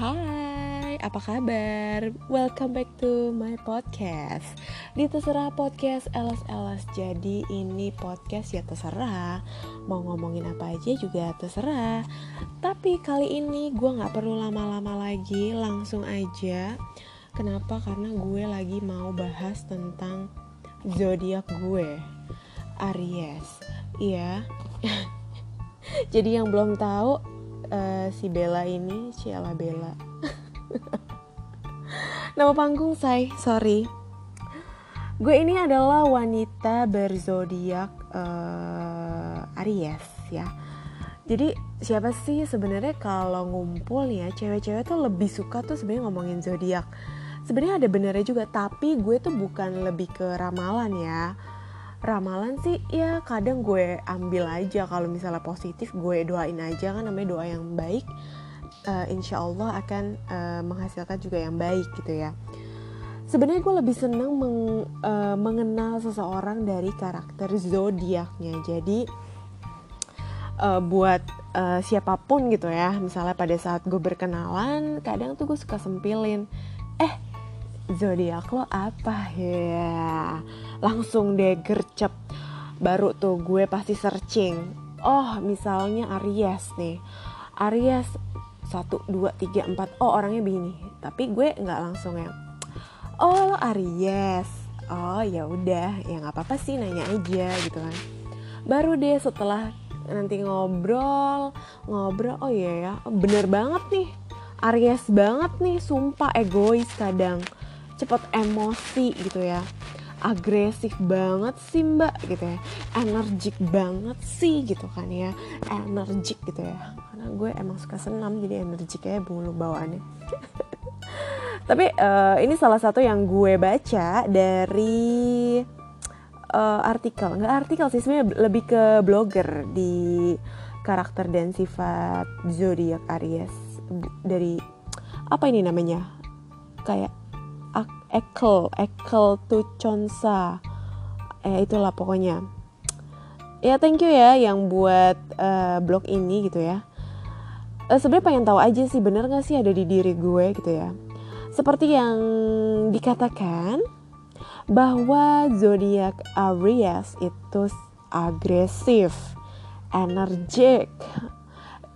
Hai, apa kabar? Welcome back to my podcast. Di Terserah Podcast LS-LS Jadi ini podcast ya terserah. Mau ngomongin apa aja juga terserah. Tapi kali ini gue gak perlu lama-lama lagi Langsung aja. Kenapa? Karena gue lagi mau bahas tentang zodiak gue Aries. Iya. Jadi yang belum tahu uh, si Bella ini Ciela Bella. Nama panggung say sorry. Gue ini adalah wanita berzodiak uh, Aries ya. Jadi siapa sih sebenarnya kalau ngumpul ya cewek-cewek tuh lebih suka tuh sebenarnya ngomongin zodiak. Sebenarnya ada benernya juga tapi gue tuh bukan lebih ke ramalan ya ramalan sih ya kadang gue ambil aja. Kalau misalnya positif gue doain aja. Kan namanya doa yang baik uh, insya Allah akan uh, menghasilkan juga yang baik gitu ya. Sebenarnya gue lebih senang meng, uh, mengenal seseorang dari karakter zodiaknya. Jadi uh, buat uh, siapa pun gitu ya. Misalnya pada saat gue berkenalan kadang tuh gue suka sempilin eh zodiak lo apa? Ya langsung deh gercep. Baru tuh gue pasti searching. Oh misalnya Aries nih. Aries satu dua tiga empat. Oh orangnya begini. Tapi gue nggak langsung ya oh Aries. Oh ya udah. Ya nggak apa-apa sih nanya aja gitu kan. Baru deh setelah nanti ngobrol ngobrol. Oh iya ya. Bener banget nih. Aries banget nih. Sumpah egois kadang. Cepet emosi gitu ya agresif banget sih mbak gitu ya. Energik banget sih gitu kan ya. Energik gitu ya. Karena gue emang suka senam jadi energik ya bulu bawaannya. Tapi uh, ini salah satu yang gue baca dari uh, artikel. Nggak artikel sih sebenarnya lebih ke blogger di karakter dan sifat zodiak Aries. Dari apa ini namanya? Kayak Ekel Ekel Tuconsa eh itulah pokoknya. Ya thank you ya yang buat uh, blog ini gitu ya. Uh, sebenarnya pengen tahu aja sih bener gak sih ada di diri gue gitu ya? Seperti yang dikatakan bahwa zodiak Aries itu agresif, energik,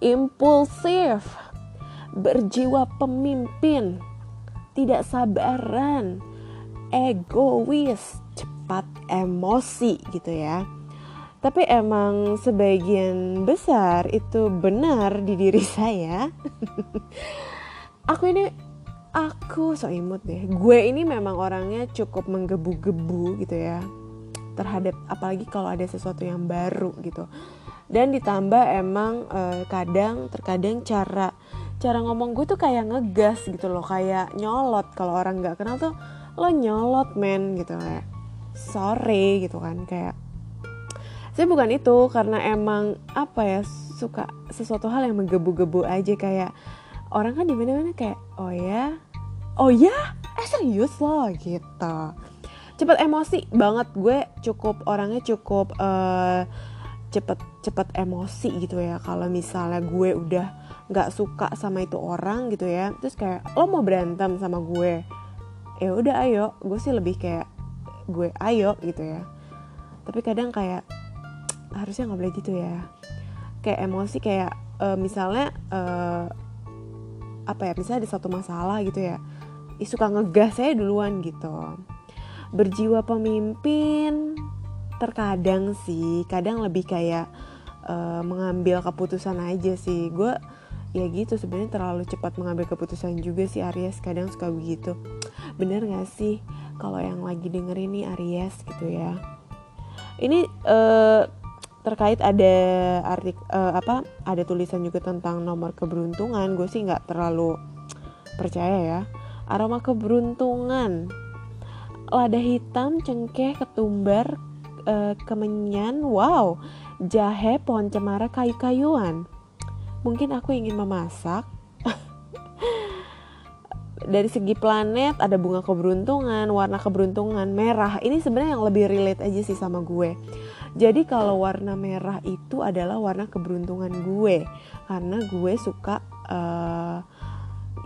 impulsif, berjiwa pemimpin, tidak sabaran, egois, cepat emosi gitu ya. Tapi emang sebagian besar itu benar di diri saya. aku ini aku so imut deh. Gue ini memang orangnya cukup menggebu-gebu gitu ya. Terhadap apalagi kalau ada sesuatu yang baru gitu. Dan ditambah emang eh, kadang terkadang cara cara ngomong gue tuh kayak ngegas gitu loh kayak nyolot. Kalau orang nggak kenal tuh lo nyolot men gitu kayak sorry gitu kan kayak. Saya bukan itu karena emang apa ya suka sesuatu hal yang menggebu-gebu aja kayak orang kan di mana-mana kayak oh ya? Oh ya? Eh serius loh gitu. Cepet emosi banget gue cukup orangnya cukup uh, cepet cepet emosi gitu ya kalau misalnya gue udah nggak suka sama itu orang gitu ya. Terus kayak lo mau berantem sama gue? Ya udah ayo. Gue sih lebih kayak gue ayo gitu ya. Tapi kadang kayak harusnya nggak boleh gitu ya. Kayak emosi kayak uh, misalnya uh, apa ya misalnya ada satu masalah gitu ya. Suka ngegas saya duluan gitu. Berjiwa pemimpin terkadang sih. Kadang lebih kayak uh, mengambil keputusan aja sih. Gue ya gitu sebenarnya terlalu cepat mengambil keputusan juga sih Aries. Kadang suka begitu. Bener gak sih kalau yang lagi denger ini Aries gitu ya? Ini uh, terkait ada artik uh, apa ada tulisan juga tentang nomor keberuntungan. Gue sih nggak terlalu percaya ya. Aroma keberuntungan. Lada hitam cengkeh ketumbar uh, kemenyan. Wow jahe pohon cemara kayu-kayuan mungkin aku ingin memasak dari segi planet ada bunga keberuntungan, warna keberuntungan merah. Ini sebenarnya yang lebih relate aja sih sama gue. Jadi kalau warna merah itu adalah warna keberuntungan gue karena gue suka uh,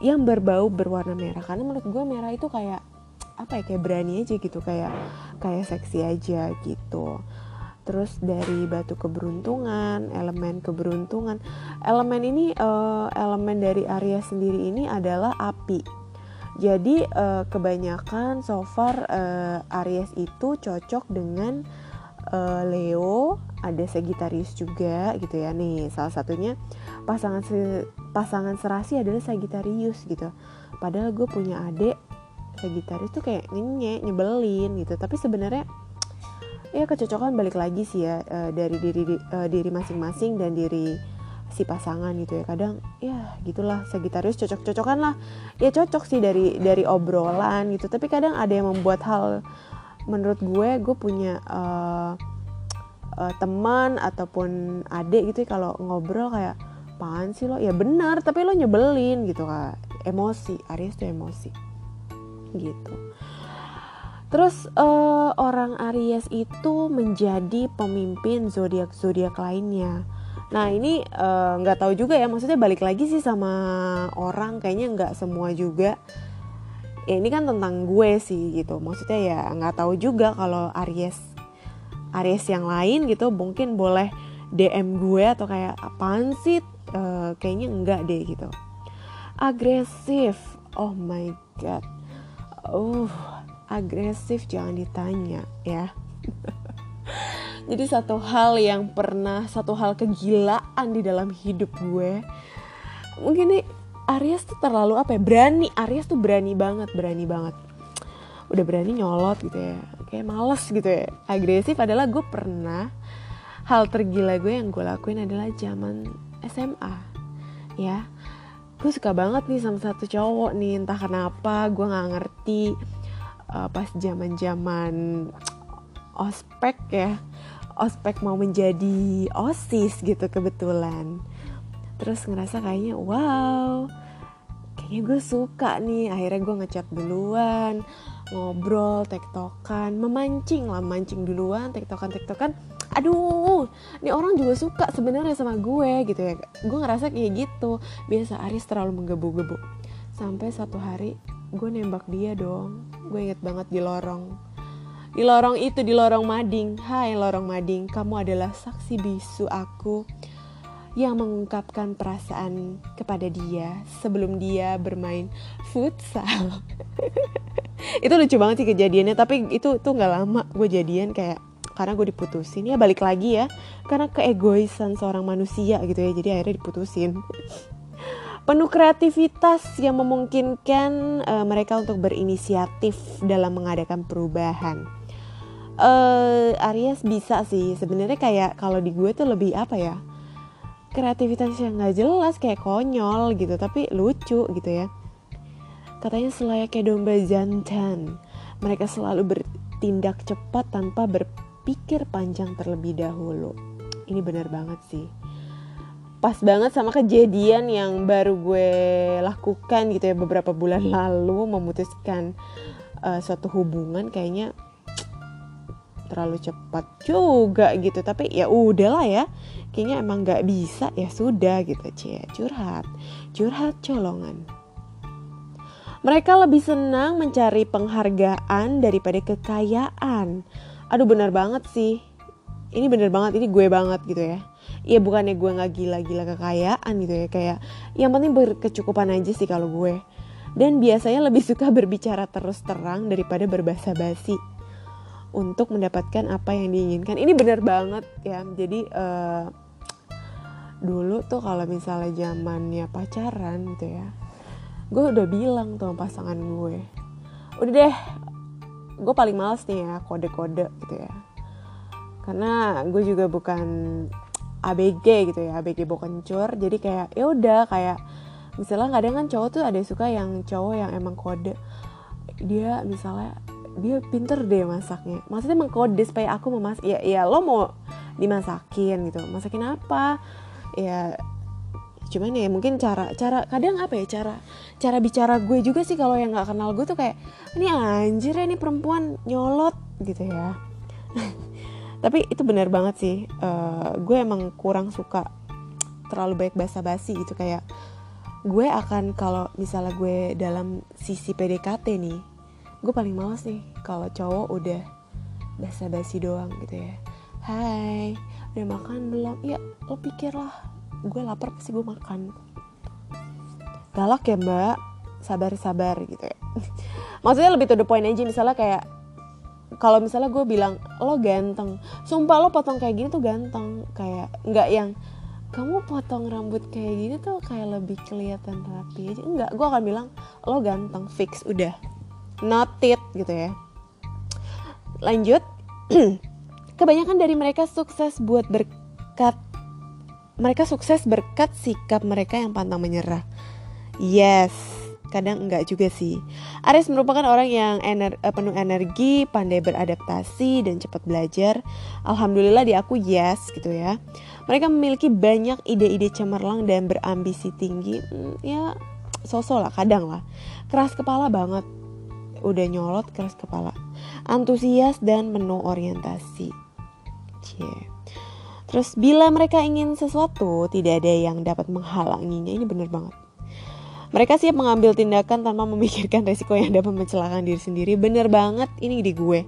yang berbau berwarna merah karena menurut gue merah itu kayak apa ya kayak berani aja gitu kayak kayak seksi aja gitu terus dari batu keberuntungan elemen keberuntungan. Elemen ini uh, elemen dari Aries sendiri ini adalah api. Jadi uh, kebanyakan so far uh, Aries itu cocok dengan uh, Leo ada Sagittarius juga gitu ya. Nih salah satunya pasangan se pasangan serasi adalah Sagittarius gitu. Padahal gue punya adik Sagittarius tuh kayak nyenye nyebelin gitu. Tapi sebenarnya ya kecocokan balik lagi sih ya uh, dari diri uh, diri masing-masing dan diri si pasangan gitu ya. Kadang ya gitulah Sagittarius cocok-cocokan lah. Ya cocok sih dari dari obrolan gitu. Tapi kadang ada yang membuat hal menurut gue gue punya uh, uh, teman ataupun adik gitu ya, kalau ngobrol kayak apaan sih lo? Ya benar tapi lo nyebelin gitu kak. Emosi Aries tuh emosi. Gitu Terus uh, orang Aries itu menjadi pemimpin zodiak zodiak lainnya. Nah ini eh, nggak uh, tahu juga ya, maksudnya balik lagi sih sama orang kayaknya nggak semua juga. Ya ini kan tentang gue sih gitu. Maksudnya ya nggak tahu juga kalau Aries Aries yang lain gitu mungkin boleh DM gue atau kayak apaan sih? Uh, kayaknya enggak deh gitu. Agresif. Oh my god. Uh agresif jangan ditanya ya. Jadi satu hal yang pernah satu hal kegilaan di dalam hidup gue mungkin nih Aries tuh terlalu apa ya berani. Aries tuh berani banget berani banget. Udah berani nyolot gitu ya kayak males gitu ya. Agresif adalah gue pernah hal tergila gue yang gue lakuin adalah zaman SMA ya. Gue suka banget nih sama satu cowok nih entah kenapa gue nggak ngerti uh, pas zaman zaman ospek ya ospek mau menjadi osis gitu kebetulan. Terus ngerasa kayaknya wow kayaknya gue suka nih. Akhirnya gue ngechat duluan ngobrol tektokan memancing lah mancing duluan tektokan tektokan aduh ini orang juga suka sebenarnya sama gue gitu ya. Gue ngerasa kayak gitu. Biasa Aris terlalu menggebu-gebu. Sampai satu hari gue nembak dia dong. Gue inget banget di lorong. Di lorong itu di lorong mading. Hai lorong mading. Kamu adalah saksi bisu aku yang mengungkapkan perasaan kepada dia sebelum dia bermain futsal. Itu lucu banget sih kejadiannya tapi itu tuh nggak lama gue jadian kayak karena gue diputusin. Ya balik lagi ya. Karena keegoisan seorang manusia gitu ya jadi akhirnya diputusin penuh kreativitas yang memungkinkan uh, mereka untuk berinisiatif dalam mengadakan perubahan. Uh, Aries bisa sih. Sebenarnya kayak kalau di gue tuh lebih apa ya kreativitas yang nggak jelas kayak konyol gitu tapi lucu gitu ya. Katanya selayaknya domba jantan. Mereka selalu bertindak cepat tanpa berpikir panjang terlebih dahulu. Ini benar banget sih pas banget sama kejadian yang baru gue lakukan gitu ya beberapa bulan lalu memutuskan uh, suatu hubungan kayaknya terlalu cepat juga gitu. Tapi ya udahlah ya kayaknya emang nggak bisa. Ya sudah gitu cie. Curhat. Curhat colongan. Mereka lebih senang mencari penghargaan daripada kekayaan. Aduh benar banget sih. Ini bener banget ini gue banget gitu ya ya bukannya gue nggak gila-gila kekayaan gitu ya kayak yang penting berkecukupan aja sih kalau gue. Dan biasanya lebih suka berbicara terus terang daripada berbahasa basi untuk mendapatkan apa yang diinginkan. Ini benar banget ya jadi uh, dulu tuh kalau misalnya zamannya pacaran gitu ya gue udah bilang tuh pasangan gue udah deh gue paling males nih ya kode-kode gitu ya. Karena gue juga bukan ABG gitu ya ABG bokencur jadi kayak ya udah kayak misalnya kadang kan cowok tuh ada suka yang cowok yang emang kode. Dia misalnya dia pinter deh masaknya. Maksudnya emang kode supaya aku mau masak ya ya lo mau dimasakin gitu. Masakin apa? Ya cuman ya mungkin cara cara kadang apa ya cara cara bicara gue juga sih kalau yang nggak kenal gue tuh kayak ini anjir ya ini perempuan nyolot gitu ya tapi itu benar banget sih uh, gue emang kurang suka terlalu baik basa-basi gitu kayak gue akan kalau misalnya gue dalam sisi PDKT nih gue paling males nih kalau cowok udah basa-basi doang gitu ya. Hai udah makan belum? Ya lo pikir lah gue lapar pasti gue makan. Galak ya mbak. Sabar-sabar gitu ya. Maksudnya lebih to the point aja misalnya kayak kalau misalnya gue bilang lo ganteng. Sumpah lo potong kayak gini tuh ganteng. Kayak nggak yang kamu potong rambut kayak gini tuh kayak lebih kelihatan rapi aja. Enggak gue akan bilang lo ganteng fix udah. Not it gitu ya. Lanjut. Kebanyakan dari mereka sukses buat berkat mereka sukses berkat sikap mereka yang pantang menyerah. Yes kadang enggak juga sih. Aries merupakan orang yang ener eh, penuh energi pandai beradaptasi dan cepat belajar. Alhamdulillah di aku yes gitu ya. Mereka memiliki banyak ide-ide cemerlang dan berambisi tinggi. Hmm, ya sosok lah kadang lah. Keras kepala banget. Udah nyolot keras kepala. Antusias dan penuh orientasi. Cie. terus bila mereka ingin sesuatu tidak ada yang dapat menghalanginya. Ini bener banget mereka siap mengambil tindakan tanpa memikirkan resiko yang dapat mencelakakan diri sendiri. Bener banget ini di gue.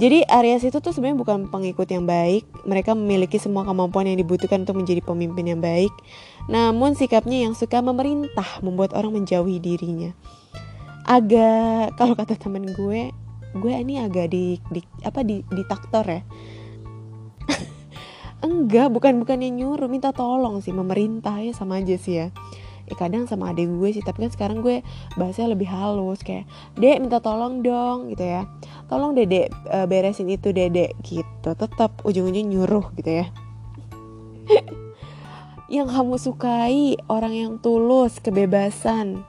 Jadi Aries itu tuh sebenarnya bukan pengikut yang baik. Mereka memiliki semua kemampuan yang dibutuhkan untuk menjadi pemimpin yang baik. Namun sikapnya yang suka memerintah membuat orang menjauhi dirinya. Agak kalau kata temen gue gue ini agak di, di apa di di taktor ya. Enggak bukan bukan yang nyuruh minta tolong sih memerintah ya sama aja sih ya kadang sama adik gue sih tapi kan sekarang gue bahasanya lebih halus kayak dek minta tolong dong gitu ya. Tolong dedek uh, beresin itu dedek gitu. Tetap ujung-ujung nyuruh gitu ya. Yang kamu sukai orang yang tulus kebebasan.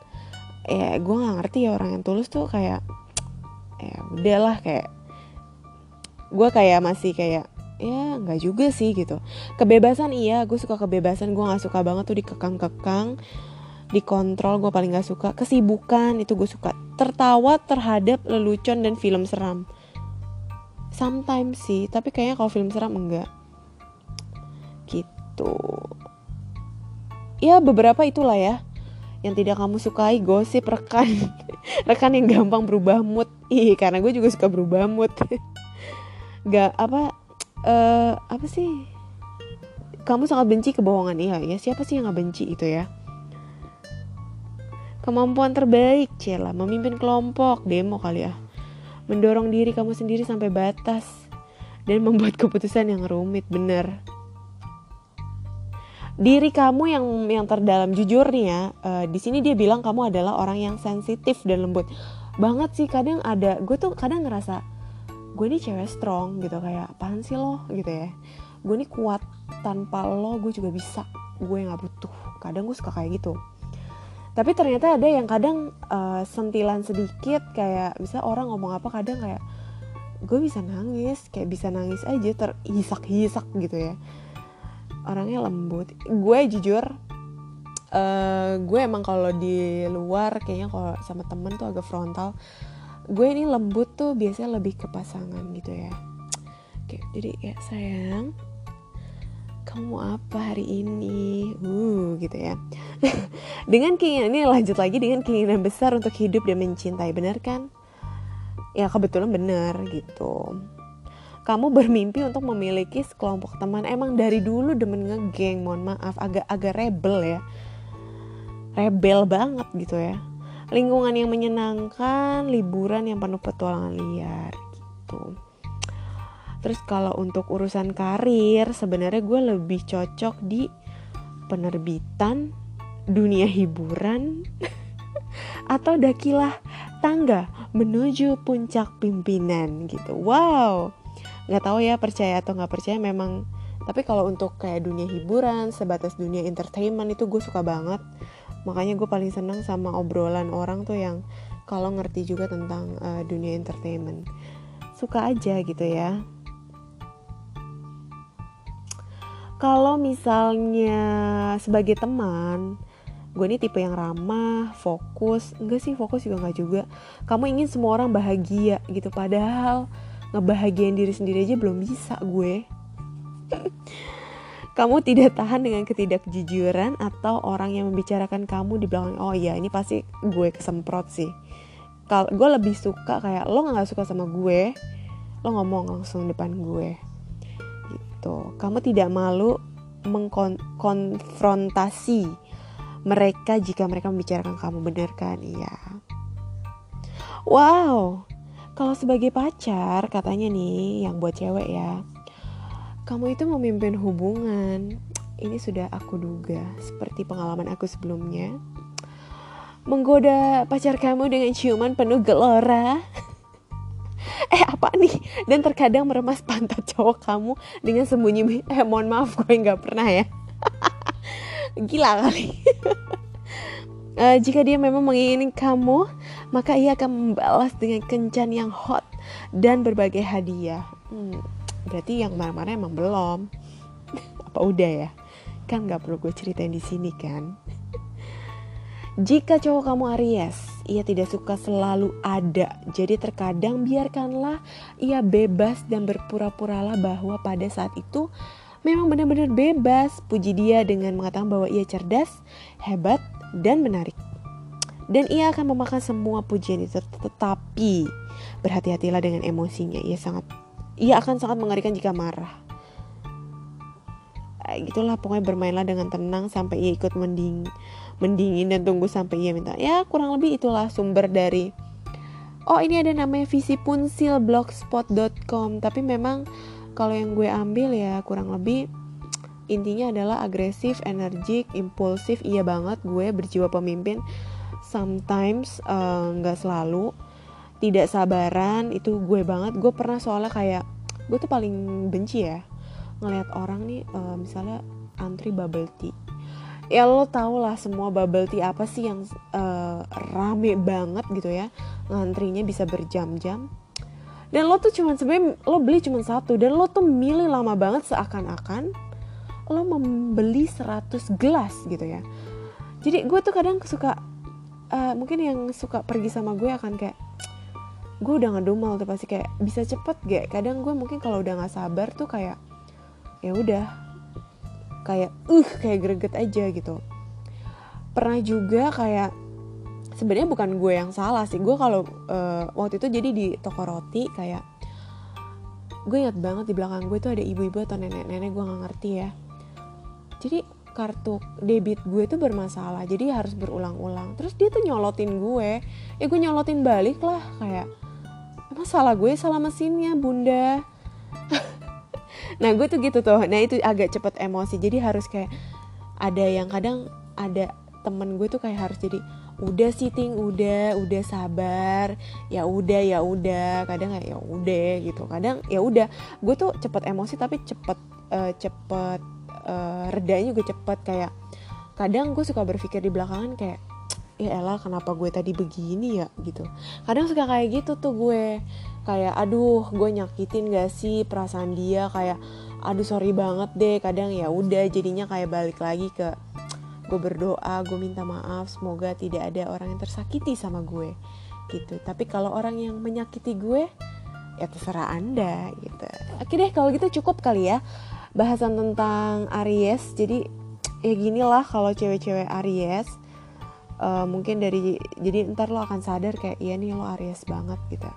Ya gue nggak ngerti ya orang yang tulus tuh kayak ya udahlah kayak gue kayak masih kayak ya nggak juga sih gitu. Kebebasan iya gue suka kebebasan gue nggak suka banget tuh dikekang-kekang dikontrol gue paling nggak suka. Kesibukan itu gue suka. Tertawa terhadap lelucon dan film seram. Sometimes sih tapi kayaknya kalau film seram enggak. Gitu. Ya beberapa itulah ya yang tidak kamu sukai. Gosip rekan. Rekan yang gampang berubah mood. Ih karena gue juga suka berubah mood. Gak apa uh, apa sih? Kamu sangat benci kebohongan. Iya ya siapa sih yang gak benci itu ya kemampuan terbaik Cela. Memimpin kelompok demo kali ya. Mendorong diri kamu sendiri sampai batas. Dan membuat keputusan yang rumit bener. Diri kamu yang yang terdalam jujur nih ya uh, di sini dia bilang kamu adalah orang yang sensitif dan lembut. Banget sih kadang ada gue tuh kadang ngerasa gue ini cewek strong gitu. Kayak apaan sih lo? gitu ya. Gue ini kuat tanpa lo gue juga bisa. Gue nggak butuh. Kadang gue suka kayak gitu tapi ternyata ada yang kadang uh, sentilan sedikit kayak bisa orang ngomong apa kadang kayak gue bisa nangis kayak bisa nangis aja terhisak-hisak gitu ya. Orangnya lembut. Gue jujur uh, gue emang kalau di luar kayaknya kalau sama temen tuh agak frontal. Gue ini lembut tuh biasanya lebih ke pasangan gitu ya. Oke jadi ya sayang kamu apa hari ini? Uh gitu ya. Dengan keinginan ini lanjut lagi dengan keinginan besar untuk hidup dan mencintai benar kan? Ya kebetulan benar gitu. Kamu bermimpi untuk memiliki sekelompok teman. Emang dari dulu demen ngegeng mohon maaf agak agak rebel ya. Rebel banget gitu ya. Lingkungan yang menyenangkan liburan yang penuh petualangan liar gitu terus kalau untuk urusan karir sebenarnya gue lebih cocok di penerbitan dunia hiburan atau dakilah tangga menuju puncak pimpinan gitu. Wow. Nggak tahu ya percaya atau nggak percaya memang. Tapi kalau untuk kayak dunia hiburan sebatas dunia entertainment itu gue suka banget. Makanya gue paling seneng sama obrolan orang tuh yang kalau ngerti juga tentang uh, dunia entertainment. Suka aja gitu ya kalau misalnya sebagai teman gue ini tipe yang ramah fokus. Enggak sih fokus juga nggak juga. Kamu ingin semua orang bahagia gitu padahal ngebahagiain diri sendiri aja belum bisa gue. Kamu tidak tahan dengan ketidakjujuran atau orang yang membicarakan kamu di belakang. Oh iya ini pasti gue kesemprot sih. Kalau gue lebih suka kayak lo nggak suka sama gue lo ngomong langsung depan gue gitu kamu tidak malu mengkonfrontasi mereka jika mereka membicarakan kamu benar kan iya wow kalau sebagai pacar katanya nih yang buat cewek ya kamu itu memimpin hubungan. Ini sudah aku duga, seperti pengalaman aku sebelumnya. Menggoda pacar kamu dengan ciuman penuh gelora. eh apa nih? Dan terkadang meremas pantat cowok kamu dengan sembunyi. Eh mohon maaf gue nggak pernah ya. Gila kali. uh, jika dia memang menginginkan kamu, maka ia akan membalas dengan kencan yang hot dan berbagai hadiah. Hmm berarti yang marah-marah emang belum apa udah ya kan nggak perlu gue ceritain di sini kan jika cowok kamu Aries ia tidak suka selalu ada. Jadi terkadang biarkanlah ia bebas dan berpura-puralah bahwa pada saat itu memang benar-benar bebas. Puji dia dengan mengatakan bahwa ia cerdas hebat dan menarik. Dan ia akan memakan semua pujian itu. Tetapi berhati-hatilah dengan emosinya. Ia sangat ia akan sangat mengerikan jika marah. Eh, gitulah. Pokoknya bermainlah dengan tenang sampai ia ikut mending mendingin dan tunggu sampai ia minta. Ya kurang lebih itulah sumber dari Oh ini ada namanya visi punsil blogspot.com tapi memang kalau yang gue ambil ya kurang lebih intinya adalah agresif, energik, impulsif. Iya banget gue berjiwa pemimpin. Sometimes eh, nggak uh, selalu. Tidak sabaran itu gue banget. Gue pernah soalnya kayak gue tuh paling benci ya ngelihat orang nih uh, misalnya antri bubble tea ya lo tau lah semua bubble tea apa sih yang uh, rame banget gitu ya. Ngantrinya bisa berjam-jam. Dan lo tuh cuman sebenarnya lo beli cuma satu. Dan lo tuh milih lama banget seakan-akan lo membeli 100 gelas gitu ya. Jadi gue tuh kadang suka uh, mungkin yang suka pergi sama gue akan kayak gue udah ngedumel tuh pasti kayak bisa cepet gak? Kadang gue mungkin kalau udah nggak sabar tuh kayak ya udah kayak uh kayak greget aja gitu. Pernah juga kayak sebenarnya bukan gue yang salah sih. Gue kalau uh, waktu itu jadi di toko roti kayak gue ingat banget di belakang gue tuh ada ibu-ibu atau nenek-nenek gue nggak ngerti ya. Jadi kartu debit gue tuh bermasalah jadi harus berulang-ulang. Terus dia tuh nyolotin gue. Ya gue nyolotin balik lah kayak emang salah gue salah mesinnya bunda nah gue tuh gitu tuh. Nah itu agak cepet emosi. Jadi harus kayak ada yang kadang ada temen gue tuh kayak harus jadi udah sih ting udah udah sabar. Ya udah ya udah. Kadang ya udah gitu. Kadang ya udah. Gue tuh cepet emosi tapi cepet uh, cepet uh, redanya juga cepet. Kayak kadang gue suka berpikir di belakangan kayak ya elah kenapa gue tadi begini ya? Gitu. Kadang suka kayak gitu tuh gue kayak aduh gue nyakitin gak sih perasaan dia? Kayak aduh sorry banget deh. Kadang ya udah jadinya kayak balik lagi ke gue berdoa gue minta maaf semoga tidak ada orang yang tersakiti sama gue. Gitu. Tapi kalau orang yang menyakiti gue ya terserah anda gitu. Oke deh kalau gitu cukup kali ya bahasan tentang Aries. Jadi ya gini lah kalau cewek-cewek Aries uh, mungkin dari jadi ntar lo akan sadar kayak iya nih lo Aries banget gitu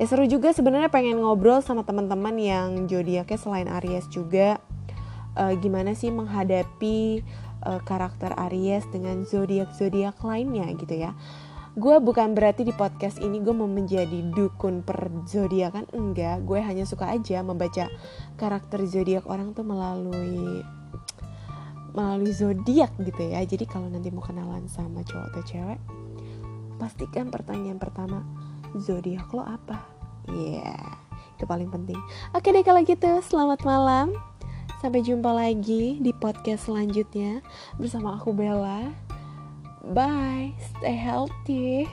ya seru juga sebenarnya pengen ngobrol sama teman-teman yang zodiaknya selain Aries juga. Uh, gimana sih menghadapi uh, karakter Aries dengan zodiak zodiak lainnya gitu ya. Gue bukan berarti di podcast ini gue mau menjadi dukun per zodiakan enggak. Gue hanya suka aja membaca karakter zodiak orang tuh melalui melalui zodiak gitu ya. Jadi kalau nanti mau kenalan sama cowok atau cewek pastikan pertanyaan pertama zodiak lo apa? Ya yeah, itu paling penting. Oke deh kalau gitu selamat malam. Sampai jumpa lagi di podcast selanjutnya bersama aku Bella. Bye stay healthy